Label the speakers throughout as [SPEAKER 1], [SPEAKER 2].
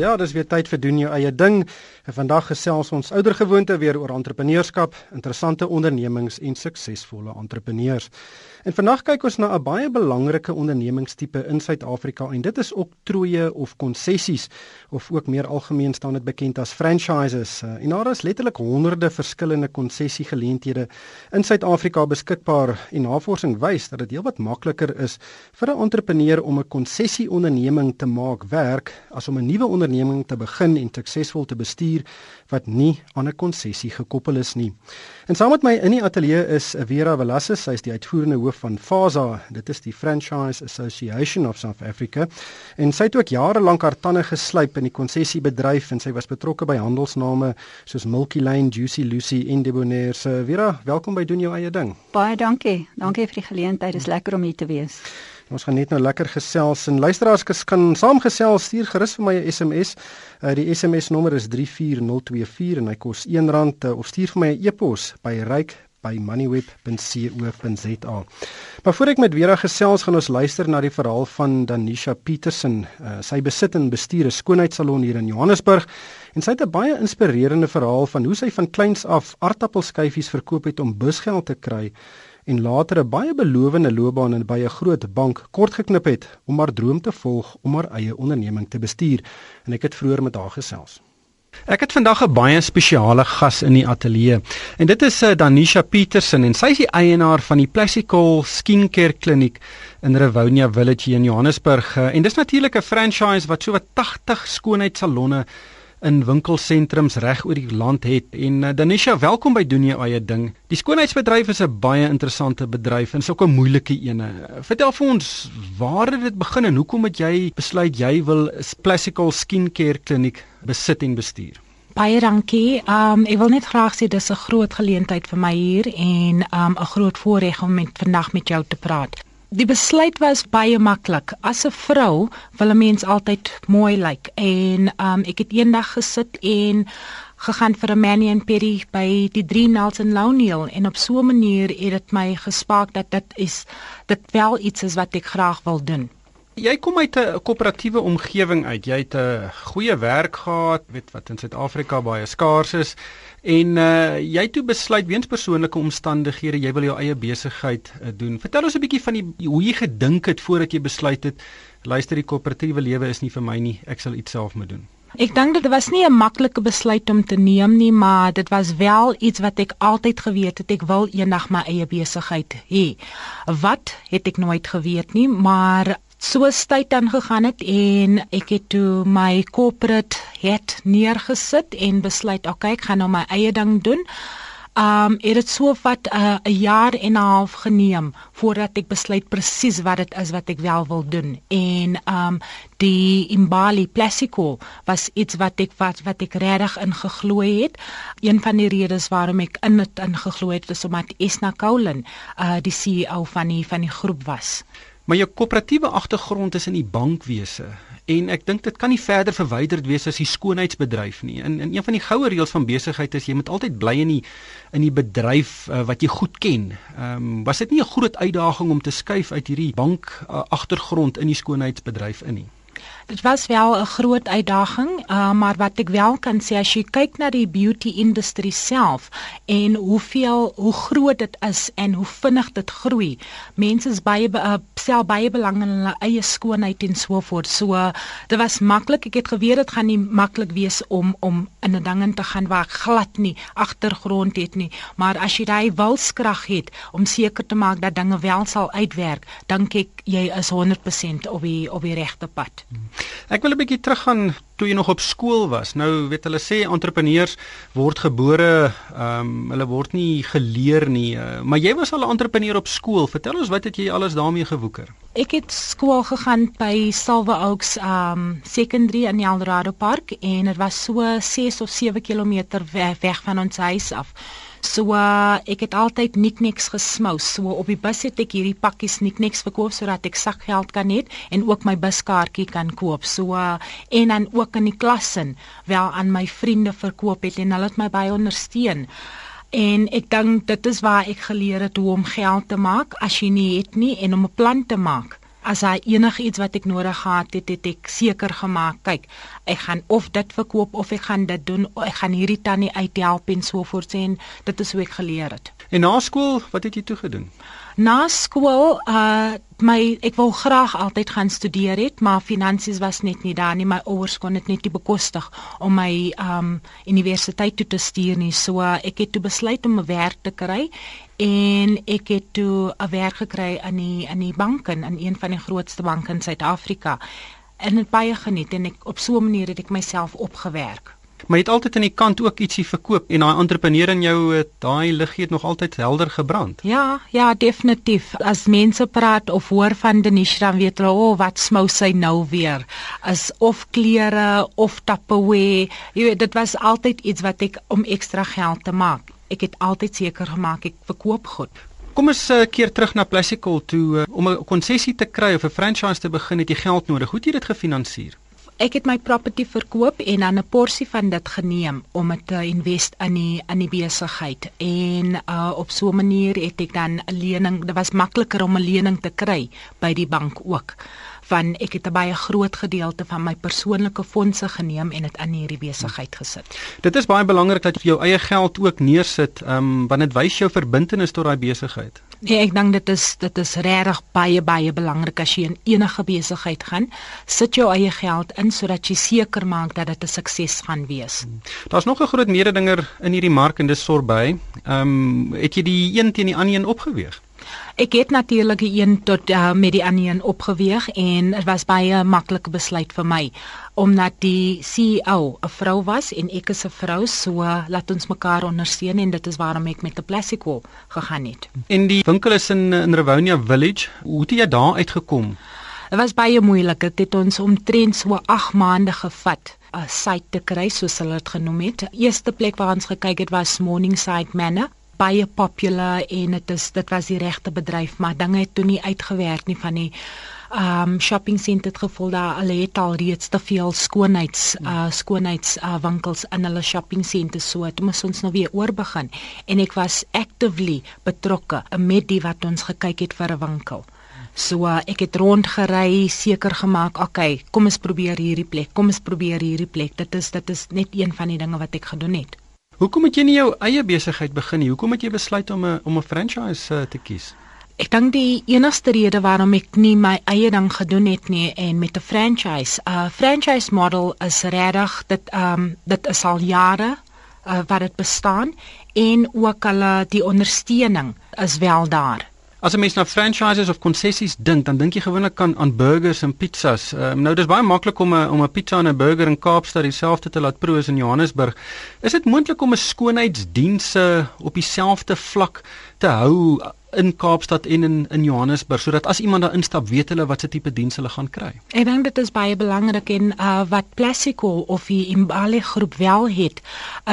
[SPEAKER 1] Ja, dis weer tyd vir doen jou eie ding. En vandag gesels ons oudergewoonte weer oor entrepreneurskap, interessante ondernemings en suksesvolle entrepreneurs. En vandag kyk ons na 'n baie belangrike ondernemingstipe in Suid-Afrika en dit is oktrooie of konsessies of ook meer algemeen staan dit bekend as franchises. En daar is letterlik honderde verskillende konsessiegeleenthede in Suid-Afrika beskikbaar en navorsing wys dat dit heelwat makliker is vir 'n entrepreneur om 'n konsessieonderneming te maak werk as om 'n nuwe onderneming te begin en suksesvol te bestuur wat nie aan 'n konsessie gekoppel is nie. En saam met my in die ateljee is Vera Velasquez, sy is die uitvoerende hoof van FASA. Dit is die Franchise Association of South Africa. En sy het ook jare lank haar tande geslyp in die konsessiebedryf en sy was betrokke by handelsname soos Milky Lane, Juicy Lucy en Debonair. So Vera, welkom by doen jou eie ding.
[SPEAKER 2] Baie dankie. Dankie vir die geleentheid. Dit is lekker om hier te wees.
[SPEAKER 1] Ons gaan net nou lekker gesels en luisteraars kan saamgesels stuur gerus vir my 'n SMS. Uh, die SMS nommer is 34024 en hy kos R1 uh, of stuur vir my 'n e-pos by ryk by moneyweb.co.za. Maar voor ek met Vera gesels, gaan ons luister na die verhaal van Danisha Petersen. Uh, sy besit en bestuur 'n skoonheidssalon hier in Johannesburg en sy het 'n baie inspirerende verhaal van hoe sy van kleins af aardappelskyfies verkoop het om busgeld te kry en later 'n baie belowende loopbaan in by 'n groot bank kortgeknip het om haar droom te volg om haar eie onderneming te bestuur. En ek het vroeër met haar gesels. Ek het vandag 'n baie spesiale gas in die ateljee en dit is uh, Danisha Petersen en sy is die eienaar van die Plastical Skincare Kliniek in Rivonia Village in Johannesburg. Uh, en dis natuurlik 'n franchise wat so wat 80 skoonheidssalonne in winkelsentrums reg oor die land het. En uh, Danisha, welkom by doen jy eie ding. Die skoonheidsbedryf is 'n baie interessante bedryf en sulke moeilike ene. Vertel vir ons, waar het dit begin en hoekom het jy besluit jy wil 'n Plastical Skincare Kliniek besit en bestuur?
[SPEAKER 3] Baie dankie. Um ek wil net graag sê dis 'n groot geleentheid vir my hier en um 'n groot voorreg om met vandag met jou te praat. Die besluit was baie maklik. As 'n vrou wil 'n mens altyd mooi lyk en um, ek het eendag gesit en gegaan vir 'n mani en pedi by die drie Nelson Louniel en op so 'n manier het dit my gespaak dat dit is dit wel iets is wat ek graag wil doen.
[SPEAKER 1] Jy kom uit 'n koöperatiewe omgewing uit. Jy het 'n goeie werk gehad, weet wat in Suid-Afrika baie skaars is. En uh jy het toe besluit weens persoonlike omstandighede jy wil jou eie besigheid uh, doen. Vertel ons 'n bietjie van die hoe jy gedink het voordat jy besluit het luister die koöperatiewe lewe is nie vir my nie, ek sal iets self moet doen.
[SPEAKER 3] Ek dink dit was nie 'n maklike besluit om te neem nie, maar dit was wel iets wat ek altyd geweet het ek wil eendag my eie besigheid hê. Wat het ek nooit geweet nie, maar so tyd dan gegaan het en ek het toe my corporate het neergesit en besluit okay ek gaan nou my eie ding doen. Um het dit so wat uh, 'n uh, jaar en 'n half geneem voordat ek besluit presies wat dit is wat ek wel wil doen. En um die Imbali Plastico was iets wat ek wat wat ek regtig ingegloei het. Een van die redes waarom ek in dit ingegloei het is omdat Esna Koulen uh die CEO van die van die groep was.
[SPEAKER 1] Maar jou koöperatiewe agtergrond is in die bankwese en ek dink dit kan nie verder verwyderd wees as die skoonheidsbedryf nie. In in een van die goue reëls van besigheid is jy moet altyd bly in die in die bedryf uh, wat jy goed ken. Ehm um, was dit nie 'n groot uitdaging om te skuif uit hierdie bank uh, agtergrond in die skoonheidsbedryf in nie?
[SPEAKER 3] Dit was wel 'n groot uitdaging, uh, maar wat ek wel kan sê as jy kyk na die beauty industrie self en hoeveel hoe groot dit is en hoe vinnig dit groei. Mense is baie uh, stel baie belang in hulle eie skoonheid en so voort. So uh, dit was maklik. Ek het geweet dit gaan nie maklik wees om om in 'n ding in te gaan waar ek glad nie agtergrond het nie, maar as jy daai wilskrag het om seker te maak dat dinge wel sal uitwerk, dink ek jy is 100% op die op die regte pad. Hmm.
[SPEAKER 1] Ek wil 'n bietjie teruggaan toe jy nog op skool was. Nou weet hulle sê entrepreneurs word gebore, ehm um, hulle word nie geleer nie. Uh, maar jy was al 'n entrepreneur op skool. Vertel ons wat het jy alles daarmee gewoeker?
[SPEAKER 3] Ek het skool gegaan by Silver Oaks ehm um, Secondary in Eldorado Park en dit was so 6 of 7 km weg, weg van ons huis af. So uh, ek het altyd nikniks gesmous. So op die bus het ek hierdie pakkies nikniks verkoop sodat ek sakgeld kan hê en ook my buskaartjie kan koop. So uh, en dan ook in die klasin wel aan my vriende verkoop het en hulle het my baie ondersteun. En ek dink dit is waar ek geleer het hoe om geld te maak as jy nie het nie en om 'n plan te maak as hy enigiets wat ek nodig gehad het, het ek seker gemaak. Kyk, Ek gaan of dit verkoop of ek gaan dit doen. Ek gaan hierdie tannie uithelp en so voort en dit is hoe ek geleer het.
[SPEAKER 4] En na skool, wat het jy toe gedoen?
[SPEAKER 3] Na skool, uh my ek wou graag altyd gaan studeer het, maar finansies was net nie daar nie. My ouers kon dit net nie bekostig om my um universiteit toe te stuur nie. So uh, ek het toe besluit om 'n werk te kry en ek het toe 'n werk gekry in die in die banke in een van die grootste banke in Suid-Afrika. En dit baie geniet en ek op so 'n manier het ek myself opgewerk.
[SPEAKER 4] Maar jy het altyd aan die kant ook ietsie verkoop en daai entrepreneur in jou daai liggie het nog altyd helder gebrand.
[SPEAKER 3] Ja, ja, definitief. As mense praat of hoor van Denise dan weet hulle, "O, oh, wat smou sy nou weer?" Is of klere of Tupperware. Jy weet, dit was altyd iets wat ek om ekstra geld te maak. Ek het altyd seker gemaak ek verkoop goed.
[SPEAKER 4] Kom ons 'n uh, keer terug na Plassical toe uh, om 'n konsessie te kry of 'n franchise te begin, het jy geld nodig. Hoe het jy dit gefinansier?
[SPEAKER 3] ek het my property verkoop en dan 'n porsie van dit geneem om dit te invest in die in die besigheid en uh, op so 'n manier het ek dan 'n lening dit was makliker om 'n lening te kry by die bank ook van ek het 'n baie groot gedeelte van my persoonlike fondse geneem en dit in hierdie besigheid gesit.
[SPEAKER 4] Dit is baie belangrik dat jy jou eie geld ook neersit, ehm um, want dit wys jou verbintenis tot daai besigheid.
[SPEAKER 3] Nee, ek dink dit is dit is regtig baie baie belangrik as jy in enige besigheid gaan, sit jou eie geld in sodat jy seker maak dat dit 'n sukses gaan wees. Hmm.
[SPEAKER 4] Daar's nog 'n groot mededinger in hierdie mark en dis Sorbet. Ehm um, het jy die een teen die ander een opgeweeg?
[SPEAKER 3] Ek het natuurlik die een tot uh, met die ander een opgeweeg en dit was baie maklike besluit vir my omdat die CEO 'n vrou was en ek is 'n vrou so laat ons mekaar ondersteun en dit is waarom ek met 'n Plassico gegaan het.
[SPEAKER 4] En die winkel is in in Rivonia Village. Hoe het jy daar uitgekom?
[SPEAKER 3] Dit was baie moeilik. Dit het ons omtrent so 8 maande gevat. 'n site te kry soos hulle dit genoem het. Die eerste plek waar ons gekyk het was Morningside Manor baie popular en dit is dit was die regte bedryf maar dinge het toe nie uitgewerk nie van die um shopping center het gevoel daar hulle het al reeds te veel skoonheids uh skoonheids uh, winkels in hulle shopping center so het ons ons nou weer oorbegin en ek was actively betrokke met die wat ons gekyk het vir 'n winkel So uh, ek het rondgery, seker gemaak, okay, kom ons probeer hierdie plek. Kom ons probeer hierdie plek. Dit is dit is net een van die dinge wat ek gedoen het.
[SPEAKER 4] Hoekom het jy nie jou eie besigheid begin nie? Hoekom het jy besluit om 'n om 'n franchise uh, te kies?
[SPEAKER 3] Ek dink die enigste rede waarom ek nie my eie ding gedoen het nie en met 'n franchise, 'n uh, franchise model is regtig dit ehm um, dit is al jare uh, wat dit bestaan en ook hulle die ondersteuning is wel daar.
[SPEAKER 4] As 'n mens na franchises of konsessies dink, dan dink jy gewoonlik aan aan burgers en pizzas. Uh, nou dis baie maklik om 'n om 'n pizza en 'n burger in Kaapstad dieselfde te laat proe as in Johannesburg. Is dit moontlik om 'n skoonheidsdienste op dieselfde vlak te hou in Kaapstad en in in Johannesburg sodat as iemand daar instap weet hulle wat se tipe diens hulle gaan kry.
[SPEAKER 3] Ek dink dit is baie belangrik en uh, wat Plassico of die Imbali groep wel het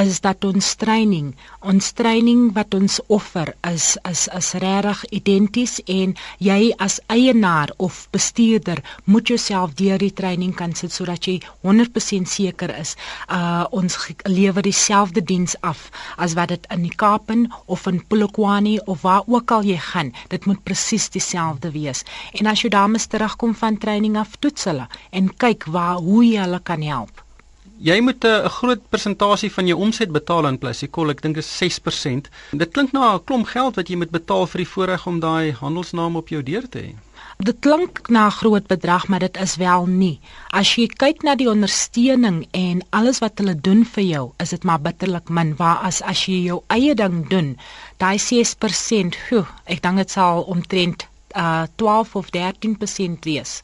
[SPEAKER 3] is dat ons training, ons training wat ons offer is is is regtig identies en jy as eienaar of bestuurder moet jouself deur die training kan sit sodat jy 100% seker is uh ons lewer dieselfde diens af as wat dit in die Kaapen of in Polokwane of waar ook al jy gaan, dit moet presies dieselfde wees. En as jou dames terugkom van training af, toets hulle en kyk waar hoe jy hulle kan help.
[SPEAKER 4] Jy moet 'n groot persentasie van jou omset betaal in Plasicol, ek dink is 6%. Dit klink na 'n klomp geld wat jy moet betaal vir die voorreg om daai handelsnaam op jou deur te hê.
[SPEAKER 3] Dit klink na 'n groot bedrag, maar dit is wel nie. As jy kyk na die ondersteuning en alles wat hulle doen vir jou, is dit maar bitterlik min. Waar as as jy jou eie ding doen, daai 6%, whew, ek dink dit sal omtrent uh 12 of 13% wees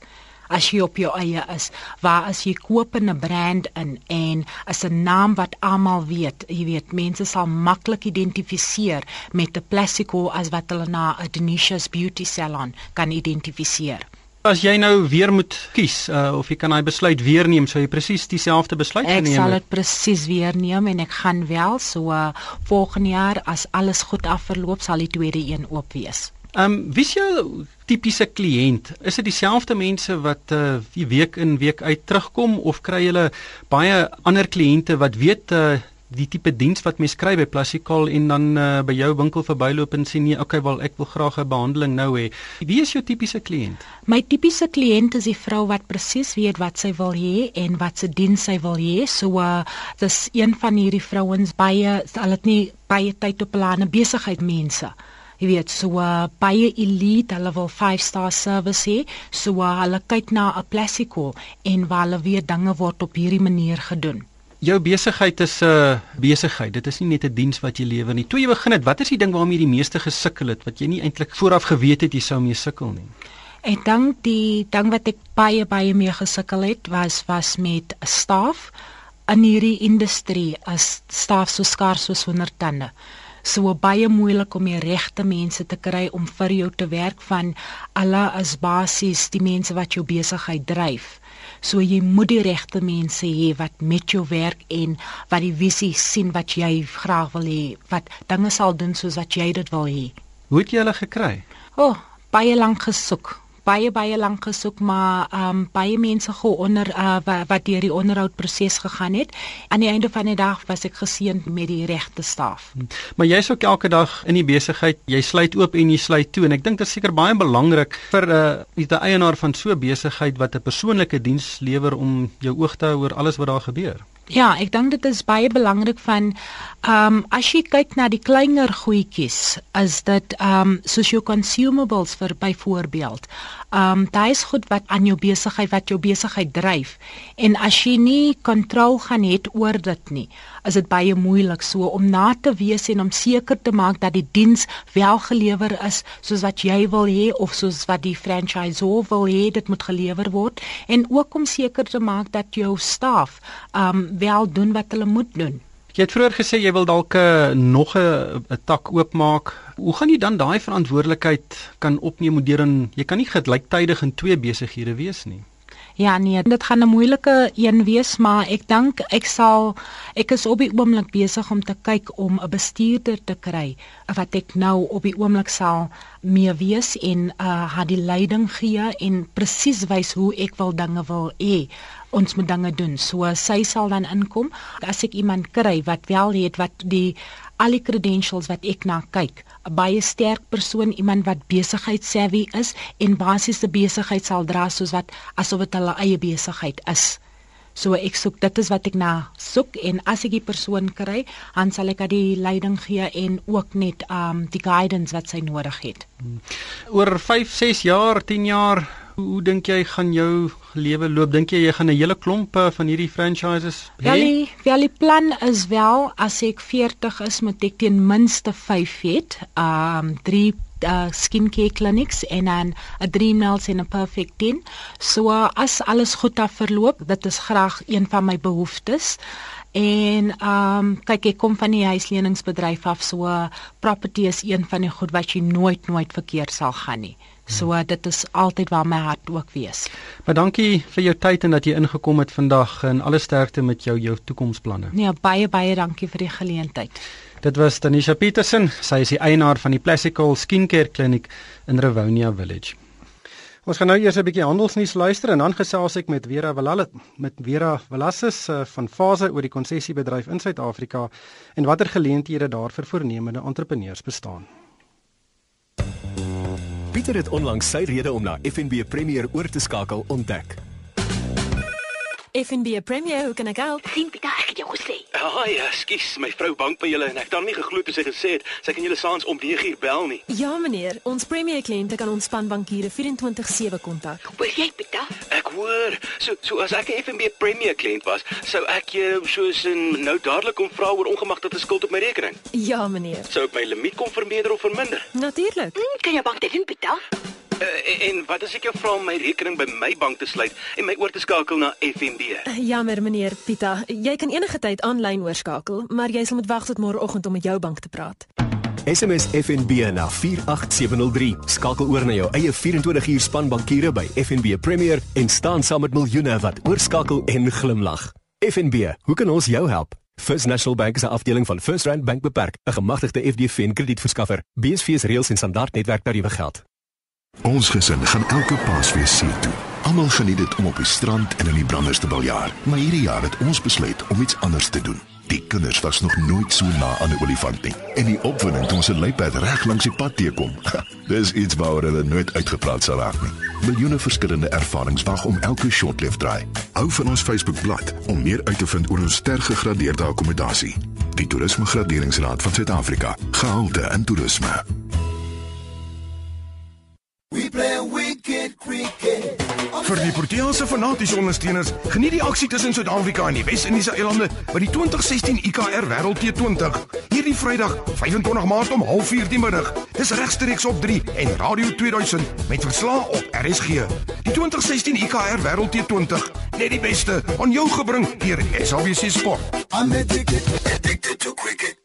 [SPEAKER 3] as jy op jou eie is waar as jy koop 'n brand in en is 'n naam wat almal weet jy weet mense sal maklik identifiseer met 'n Plassico as wat hulle na 'n Denisha's Beauty Salon kan identifiseer
[SPEAKER 4] As jy nou weer moet kies uh, of jy kan daai besluit weer neem, sou jy presies dieselfde besluit
[SPEAKER 3] geneem
[SPEAKER 4] het.
[SPEAKER 3] Ek sal dit presies weer neem en ek gaan wel so uh, volgende jaar as alles goed afverloop sal die tweede een oop wees.
[SPEAKER 4] Ehm um, wie is jou tipiese kliënt? Is dit dieselfde mense wat uh week in week uit terugkom of kry jy baie ander kliënte wat weet uh die tipe diens wat mens kry by Plastikal en dan uh, by jou winkel verbyloop en sê nee, okay, wel ek wil graag 'n behandeling nou hê. Wie is jou tipiese kliënt?
[SPEAKER 3] My tipiese kliënt is die vrou wat presies weet wat sy wil hê en wat se diens sy wil hê. So uh dis een van hierdie vrouens baie al dit nie baie tyd op hulle aan besigheid mense. Jy weet, so uh, baie elite, hulle wil 5 star service hê. So uh, hulle kyk na 'n Plastikal en waar hulle weer dinge word op hierdie manier gedoen
[SPEAKER 4] jou besigheid is 'n uh, besigheid. Dit is nie net 'n diens wat jy lewer nie. Toe jy begin het, wat is die ding waarmee jy die meeste gesukkel het wat jy nie eintlik vooraf geweet het jy sou mee sukkel nie?
[SPEAKER 3] Ek dink die ding wat ek baie baie mee gesukkel het was was met staf in hierdie industrie as staf so skaars soos honderdtande. So baie moeilik om die regte mense te kry om vir jou te werk van alle as basies die mense wat jou besigheid dryf. So jy moet die regte mense hê wat met jou werk en wat die visie sien wat jy graag wil hê, wat dinge sal doen soos wat jy dit wil hê.
[SPEAKER 4] Hoe het jy hulle gekry?
[SPEAKER 3] O, oh, baie lank gesoek baie baie lank gesoek maar um, baie mense geonder uh, wat, wat deur die onderhoudproses gegaan het. Aan die einde van die dag was ek geseën met die regte staf. Hmm.
[SPEAKER 4] Maar jy's ook elke dag in die besigheid. Jy sluit oop en jy sluit toe en ek dink dit is seker baie belangrik vir 'n uh, die eienaar van so 'n besigheid wat 'n persoonlike diens lewer om jou oog te hou oor alles wat daar gebeur.
[SPEAKER 3] Ja, ek dink dit is baie belangrik van ehm um, as jy kyk na die kleiner goedjies, is dit ehm um, soos jou consumables vir byvoorbeeld. Ehm um, daai is goed wat aan jou besigheid wat jou besigheid dryf. En as jy nie kontrole gaan het oor dit nie, is dit baie moeilik so om na te wees en om seker te maak dat die diens wel gelewer is soos wat jy wil hê of soos wat die franchisor wil hê dit moet gelewer word en ook om seker te maak dat jou staf um wel doen wat hulle moet doen.
[SPEAKER 4] Jy het vroeër gesê jy wil dalk 'n uh, nog 'n tak oopmaak. Hoe gaan jy dan daai verantwoordelikheid kan opneem in jy kan nie gelyktydig in twee besighede wees nie.
[SPEAKER 3] Ja nee, dit gaan 'n moeilike een wees, maar ek dink ek sal ek is op die oomblik besig om te kyk om 'n bestuurder te kry wat ek nou op die oomblik sal mee wees en uh haar die leiding gee en presies wys hoe ek wil dinge wil hê ons moet dinge doen. So sy sal dan inkom as ek iemand kry wat wel het wat die al die credentials wat ek na kyk 'n baie sterk persoon, iemand wat besigheidssavvy is en basiese besigheid sal dra soos wat asof dit hulle eie besigheid is. So ek soek dit is wat ek na soek en as ek die persoon kry, dan sal ek haar die leiding gee en ook net um die guidance wat sy nodig het.
[SPEAKER 4] Oor 5, 6 jaar, 10 jaar, hoe dink jy gaan jou lewe loop? Dink jy jy gaan 'n hele klomp eh, van hierdie franchises hê?
[SPEAKER 3] Ja, die, ja, die plan is wel as ek 40 is, moet ek ten minste 5 hê. Um 3 uh skincare clinics en dan 'n dream nails en 'n perfect 10. So uh, as alles goed af verloop, dit is graag een van my behoeftes. En ehm um, kyk ek kom van die huisleningsbedryf af so property is een van die goed wat jy nooit nooit verkeerd sal gaan nie. So uh, dit is altyd waar my hart ook wees.
[SPEAKER 4] Maar dankie vir jou tyd en dat jy ingekom het vandag en alle sterkte met jou jou toekomsplanne.
[SPEAKER 3] Nee, baie baie dankie vir die geleentheid.
[SPEAKER 4] Dit was Tanisha Petersen, sy is die eienaar van die Plastikal Skincare Clinic in Rivonia Village. Ons gaan nou eers 'n bietjie handelsnuus luister en dan gesels ek met Vera Valalle met Vera Valassis uh, van Fase oor die konsessiebedryf in Suid-Afrika en watter geleenthede daar vir voornemende entrepreneurs bestaan.
[SPEAKER 5] Pieter het onlangs sy rede om na FNB Premier oor te skakel ontdek.
[SPEAKER 6] FNB Premier, hoe kan ek help?
[SPEAKER 7] Sien Pieter, ek het jou gesê.
[SPEAKER 8] Haai, ja, skus, my vrou bank by julle en ek het dan nie geglo toe sy gesê het sy kan julle saans om 9uur bel nie.
[SPEAKER 6] Ja meneer, ons Premier kliënte kan ons spanbankiere 24/7 kontak.
[SPEAKER 7] Hoor jy Pieter?
[SPEAKER 8] Ek hoor. So so as ek 'n FNB Premier kliënt was, sou ek jou soos in nou dadelik kom vra oor ongemagtigde skuld op my rekening.
[SPEAKER 6] Ja meneer.
[SPEAKER 8] Sou ek my limiet kon vermeerder of verminder?
[SPEAKER 6] Natuurlik.
[SPEAKER 7] Hmm, kan jy bank dit doen Pieter?
[SPEAKER 8] Uh, en wat as ek jou vra om my rekening by my bank te sluit en my oor te skakel na FNB?
[SPEAKER 6] Uh, jammer meneer Pita, jy kan enige tyd aanlyn oorskakel, maar jy sal moet wag tot môreoggend om met jou bank te praat.
[SPEAKER 5] SMS FNB na 48703. Skakel oor na jou eie 24 uur spanbankiere by FNB Premier en staan saam met miljoene wat oorskakel en glimlag. FNB, hoe kan ons jou help? First National Bank is 'n afdeling van First Rand Bank beperk, 'n gemagtigde FDF kredietverskaffer. BSV se reëls en standaard netwerktariewe geld.
[SPEAKER 9] Ons gesin gaan elke Paasfees see toe. Almal geniet dit om op die strand en in die branders te baljaar. Maar hierdie jaar het ons besluit om iets anders te doen. Die kinders was nog nooit so na aan 'n olifant nie. En die opwinding toe ons 'n luiperd reg langs die pad teekom. Dis iets waaroor hulle nooit uitgepraat sal raak nie. Miljoene verskillende ervarings wag om elke shortlift draai. Hou van ons Facebookblad om meer uit te vind oor ons stergegradeerde akkommodasie. Die Toerisme Graderingsraad van Suid-Afrika. Gehalte in toerisme.
[SPEAKER 10] Vir die Proteas se fanatiese ondersteuners, geniet die aksie tussen Suid-Afrika en die Wes-Indiese eilande by die 2016 IKR Wêreld T20. Hierdie Vrydag, 25 Maart om 04:30 die middag. Dis regstreeks op 3 en Radio 2000 met verslae op RSG. Die 2016 IKR Wêreld T20, net die beste aan jou gebring deur SABC Sport. I'm addicted, addicted to cricket.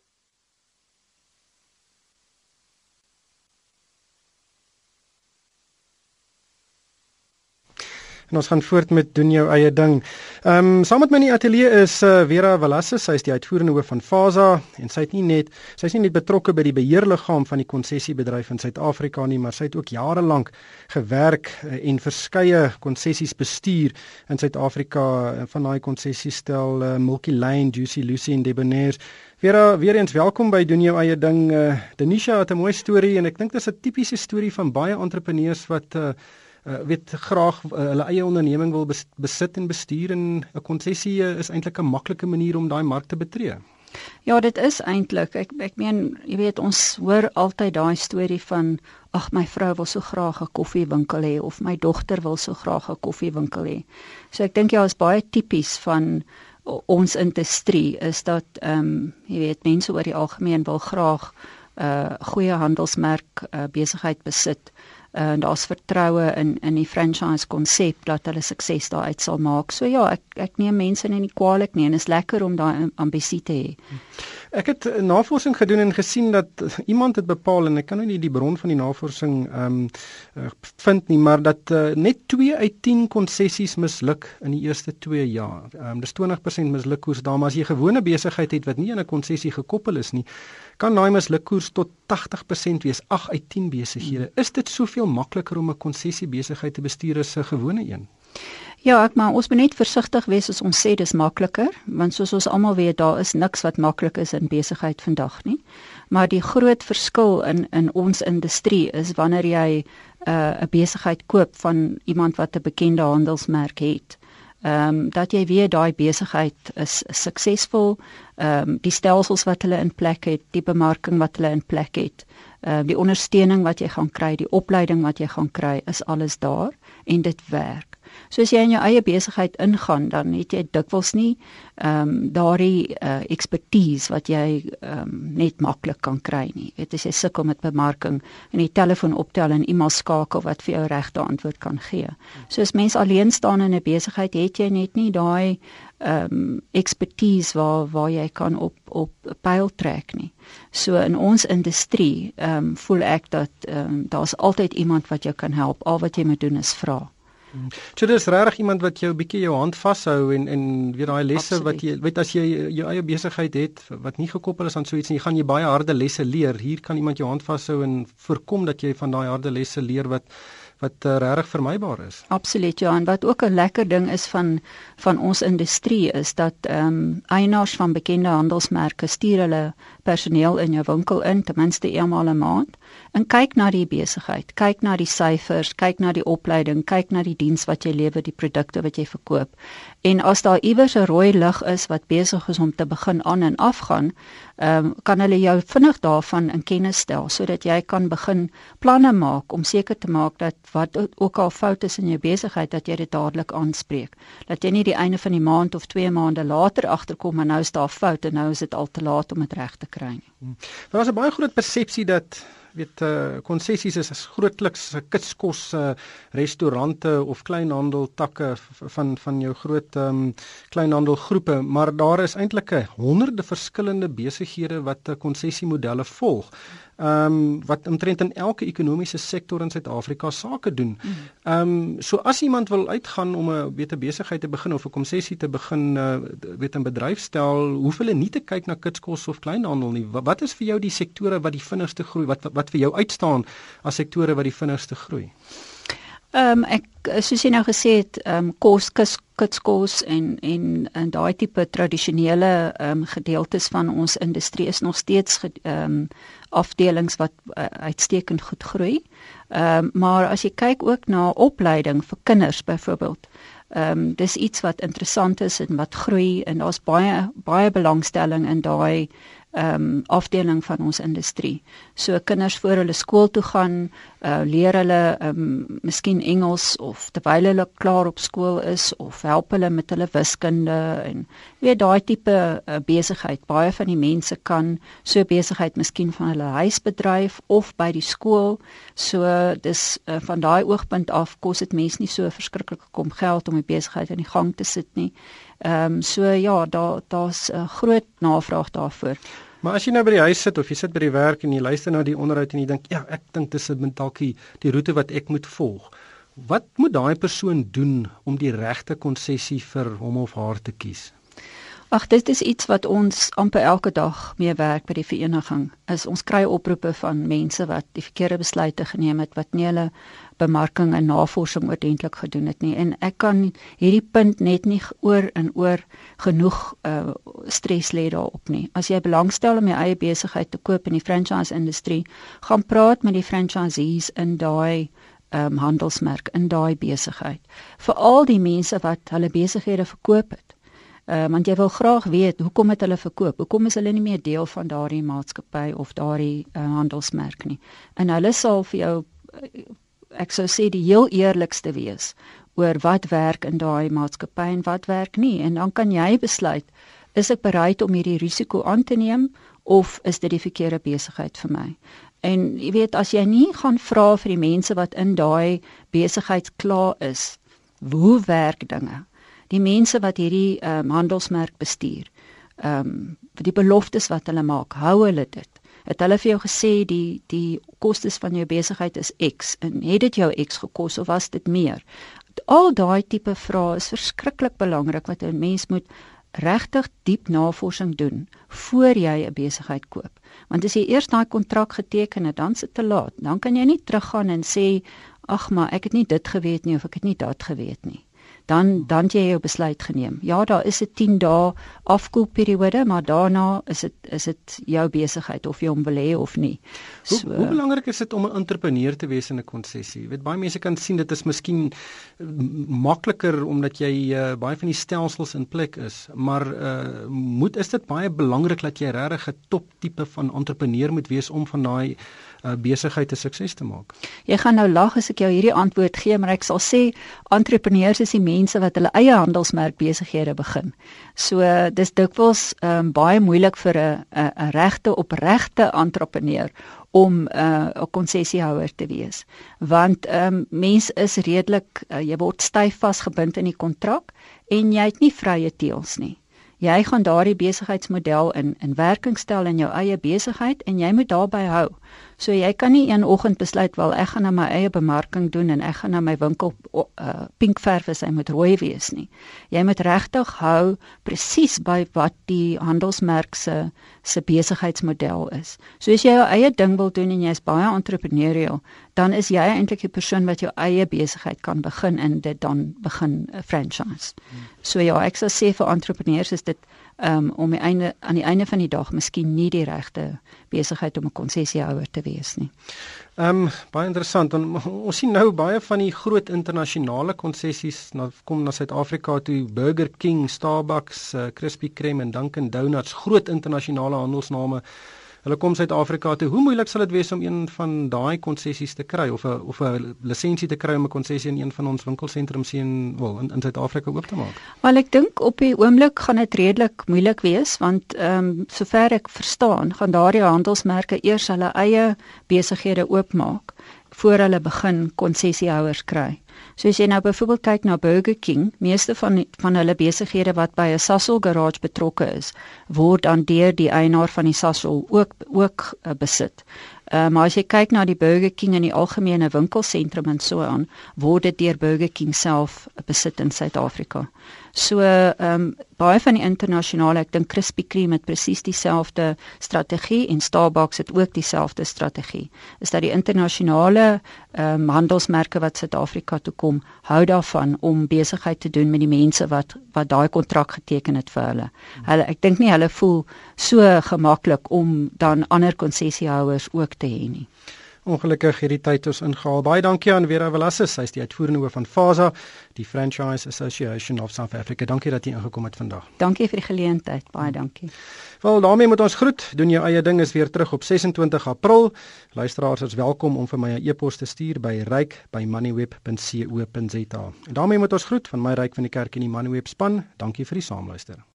[SPEAKER 1] En ons gaan voort met doen jou eie ding. Ehm um, saam met my in die ateljee is uh, Vera Valasse, sy is die uitvoerende hoof van Fasa en sy het nie net sy is nie net betrokke by die beheerliggaam van die konsessiebedryf in Suid-Afrika nie, maar sy het ook jare lank gewerk uh, en verskeie konsessies bestuur in Suid-Afrika uh, van daai konsessiestel uh, Milky Lane, Juicy Lucy en Debonair. Vera, weer eens welkom by doen jou eie ding. Uh, Denisha het 'n mooi storie en ek dink dit is 'n tipiese storie van baie entrepreneurs wat uh, uh, weet graag uh, hulle eie onderneming wil bes, besit en bestuur en 'n konsessie uh, is eintlik 'n maklike manier om daai mark te betree.
[SPEAKER 2] Ja, dit is eintlik. Ek ek meen, jy weet ons hoor altyd daai storie van ag my vrou wil so graag 'n koffiewinkel hê of my dogter wil so graag 'n koffiewinkel hê. So ek dink ja, is baie tipies van ons industrie is dat ehm um, jy weet mense oor die algemeen wil graag 'n uh, goeie handelsmerk uh, besigheid besit uh, en daar's vertroue in in die franchise konsep dat hulle sukses daaruit sal maak. So ja, ek ek neem mense nie kwaadlik nie en is lekker om daai ambisie te hê.
[SPEAKER 1] Ek het navorsing gedoen en gesien dat iemand het bepaal en ek kan nou nie die bron van die navorsing ehm um, vind nie, maar dat uh, net 2 uit 10 konsessies misluk in die eerste 2 jaar. Ehm um, dis 20% mislukkoers daar, maar as jy gewone besigheid het wat nie aan 'n konsessie gekoppel is nie, kan daai mislukkoers tot 80% wees, 8 uit 10 besighede. Is dit soveel makliker om 'n konsessie besigheid te bestuur as 'n gewone een?
[SPEAKER 2] Ja, ek maar ons moet net versigtig wees as ons sê dis makliker, want soos ons almal weet, daar is niks wat maklik is in besigheid vandag nie. Maar die groot verskil in in ons industrie is wanneer jy 'n uh, 'n besigheid koop van iemand wat 'n bekende handelsmerk het ehm um, dat jy weet daai besigheid is suksesvol, ehm um, die stelsels wat hulle in plek het, die bemarking wat hulle in plek het, ehm uh, die ondersteuning wat jy gaan kry, die opleiding wat jy gaan kry, is alles daar en dit werk. So as jy in jou eie besigheid ingaan, dan het jy dikwels nie ehm um, daardie uh, expertise wat jy ehm um, net maklik kan kry nie. Dit is jy sukkel met bemarking en die telefoon optel en iemand skakel wat vir jou regte antwoord kan gee. So as mens alleen staan in 'n besigheid, het jy net nie daai ehm um, expertise waar waar jy kan op op pyl trek nie. So in ons industrie ehm um, voel ek dat ehm um, daar's altyd iemand wat jou kan help. Al wat jy moet doen is vra.
[SPEAKER 1] So dis regtig iemand wat jou bietjie jou hand vashou en en weet daai lesse Absoluut. wat jy weet as jy jou eie besigheid het wat nie gekoppel is aan so iets nie, gaan jy baie harde lesse leer. Hier kan iemand jou hand vashou en voorkom dat jy van daai harde lesse leer wat wat uh, regtig vermybaar is.
[SPEAKER 2] Absoluut ja, en wat ook 'n lekker ding is van van ons industrie is dat ehm um, eienaars van bekende handelsmerke stuur hulle personeel in jou winkel in ten minste eenmal 'n maand en kyk na die besigheid, kyk na die syfers, kyk na die opleiding, kyk na die diens wat jy lewer, die produkte wat jy verkoop. En as daar iewers 'n rooi lig is wat besig is om te begin aan en afgaan, ehm um, kan hulle jou vinnig daarvan in kennis stel sodat jy kan begin planne maak om seker te maak dat wat ook al foute is in jou besigheid dat jy dit dadelik aanspreek. Dat jy nie die einde van die maand of 2 maande later agterkom maar nou is daar foute, nou is dit al te laat om dit reg te kry nie.
[SPEAKER 1] Hmm. Daar is 'n baie groot persepsie dat weet uh konsessies is as grootliks kitskos uh restaurante of kleinhandel takke van van jou groot um kleinhandelgroepe maar daar is eintlik honderde verskillende besighede wat 'n konsessiemodelle volg ehm um, wat omtrent in elke ekonomiese sektor in Suid-Afrika sake doen. Ehm um, so as iemand wil uitgaan om 'n 'n besigheid te begin of 'n konsessie te begin uh, weet 'n bedryf stel, hoef hulle nie te kyk na kitskos of kleinhandel nie. Wat, wat is vir jou die sektore wat die vinnigste groei? Wat wat vir jou uitstaan as sektore wat die vinnigste groei?
[SPEAKER 2] Ehm um, ek soos jy nou gesê het, ehm um, kos kus kitskos en en en daai tipe tradisionele ehm um, gedeeltes van ons industrie is nog steeds ehm um, afdelings wat uh, uitstekend goed groei. Ehm um, maar as jy kyk ook na opleiding vir kinders byvoorbeeld, ehm um, dis iets wat interessant is en wat groei en daar's baie baie belangstelling in daai ehm um, afdeling van ons industrie. So kinders voor hulle skool toe gaan, uh, leer hulle ehm um, miskien Engels of terwyl hulle klaar op skool is of help hulle met hulle wiskunde en weet daai tipe uh, besigheid. Baie van die mense kan so besigheid miskien van hulle huis bedryf of by die skool. So dis uh, van daai oogpunt af kos dit mense nie so verskriklik kom geld om 'n besigheid aan die gang te sit nie. Ehm um, so ja, daar daar's 'n uh, groot navraag daarvoor.
[SPEAKER 1] Maar as jy nou by die huis sit of jy sit by die werk en jy luister na die onderhoud en jy dink, ja, ek dink dis 'n mentalkie die roete wat ek moet volg. Wat moet daai persoon doen om die regte konsessie vir hom of haar te kies?
[SPEAKER 2] Ag dit is iets wat ons amper elke dag mee werk by die vereniging. Is ons kry oproepe van mense wat die verkeerde besluite geneem het wat nie hulle bemarking en navorsing oordentlik gedoen het nie. En ek kan hierdie punt net nie oor en oor genoeg uh, stres lê daarop nie. As jy belangstel om jou eie besigheid te koop in die franchise industrie, gaan praat met die franchisees in daai um, handelsmerk in daai besigheid. Veral die mense wat hulle besighede verkoop het uh, want jy wil graag weet hoekom het hulle verkoop? Hoekom is hulle nie meer deel van daardie maatskappy of daardie uh, handelsmerk nie? En hulle sal vir jou uh, ek sou sê die heel eerlikste wees oor wat werk in daai maatskappy en wat werk nie en dan kan jy besluit is ek bereid om hierdie risiko aan te neem of is dit die verkeerde besigheid vir my? En jy weet as jy nie gaan vra vir die mense wat in daai besigheid klaar is, hoe werk dinge? die mense wat hierdie um, handelsmerk bestuur. Ehm um, die beloftes wat hulle maak, hou hulle dit. Het hulle vir jou gesê die die kostes van jou besigheid is X en het dit jou X gekos of was dit meer? Al daai tipe vrae is verskriklik belangrik wat 'n mens moet regtig diep navorsing doen voor jy 'n besigheid koop. Want as jy eers daai kontrak geteken het, dan sit te laat. Dan kan jy nie teruggaan en sê ag maar ek het nie dit geweet nie of ek het nie dat geweet nie dan dan jy jou besluit geneem. Ja, daar is 'n 10 dae afkoelperiode, maar daarna is dit is dit jou besigheid of jy hom wil hê of nie.
[SPEAKER 1] So, hoe, hoe belangrik is dit om 'n entrepreneur te wees in 'n konsessie? Jy weet baie mense kan sien dit is miskien makliker omdat jy uh, baie van die stelsels in plek is, maar uh, moet is dit baie belangrik dat jy regtig 'n top tipe van entrepreneur moet wees om van daai uh, besigheid 'n sukses te maak.
[SPEAKER 2] Jy gaan nou lag as ek jou hierdie antwoord gee, maar ek sal sê entrepreneurs is die mense wat hulle eie handelsmerk besighede begin. So dis dikwels um, baie moeilik vir 'n 'n regte opregte entrepreneur om 'n uh, konsessiehouer te wees want um, mens is redelik uh, jy word styf vasgebind in die kontrak en jy het nie vrye teels nie jy gaan daardie besigheidsmodel in in werking stel in jou eie besigheid en jy moet daarby hou So jy kan nie een oggend besluit wel ek gaan na my eie bemarking doen en ek gaan na my winkel uh, pink verf as hy moet rooi wees nie. Jy moet regtig hou presies by wat die handelsmerk se se besigheidsmodel is. So as jy jou eie ding wil doen en jy's baie entrepreneurial, dan is jy eintlik die persoon wat jou eie besigheid kan begin en dit dan begin 'n franchise. Hmm. So ja, ek sou sê vir entrepreneurs is dit um, om die einde aan die einde van die dag miskien nie die regte besigheid om 'n konsessiehouer te wees nie.
[SPEAKER 1] Ehm um, baie interessant want ons sien nou baie van die groot internasionale konsessies na kom na Suid-Afrika toe Burger King, Starbucks, uh, Krispy Kreme en Dunkin Donuts, groot internasionale handelsname hulle kom Suid-Afrika toe. Hoe moeilik sal dit wees om een van daai konsessies te kry of 'n of 'n lisensie te kry om 'n konsessie in een van ons winkelsentrums hier in wel in, in Suid-Afrika oop te maak?
[SPEAKER 2] Wel ek dink op die oomblik gaan dit redelik moeilik wees want ehm um, sover ek verstaan, gaan daardie handelsmerke eers hulle eie besighede oopmaak voor hulle begin konsessiehouers kry. So as jy nou byvoorbeeld kyk na Burger King, meeste van van hulle besighede wat by 'n Sasol garage betrokke is, word dan deur die eienaar van die Sasol ook ook uh, besit. Uh, maar as jy kyk na die Burger King in die algemene winkelsentrum en so aan, word dit deur Burger King self besit in Suid-Afrika. So ehm um, baie van die internasionale, ek dink Krispy Kreme het presies dieselfde strategie en Starbucks het ook dieselfde strategie. Is dat die internasionale ehm um, handelsmerke wat Suid-Afrika toe kom, hou daarvan om besigheid te doen met die mense wat wat daai kontrak geteken het vir hulle. Hulle ek dink nie hulle voel so gemaklik om dan ander konsessiehouers ook te hê nie.
[SPEAKER 1] Ongelukkig het die tyd ons ingehaal. Baie dankie aan Vera Velasquez, sy is die uitvoerende hoof van FASA, die Franchise Association of South Africa. Dankie dat jy ingekom het vandag.
[SPEAKER 2] Dankie vir die geleentheid. Baie dankie.
[SPEAKER 1] Wel, daarmee moet ons groet. Doen jou eie ding is weer terug op 26 April. Luisteraars is welkom om vir my 'n e-pos te stuur by ryk@moneyweb.co.za. En daarmee moet ons groet van my ryk van die kerk en die Moneyweb span. Dankie vir die saamluister.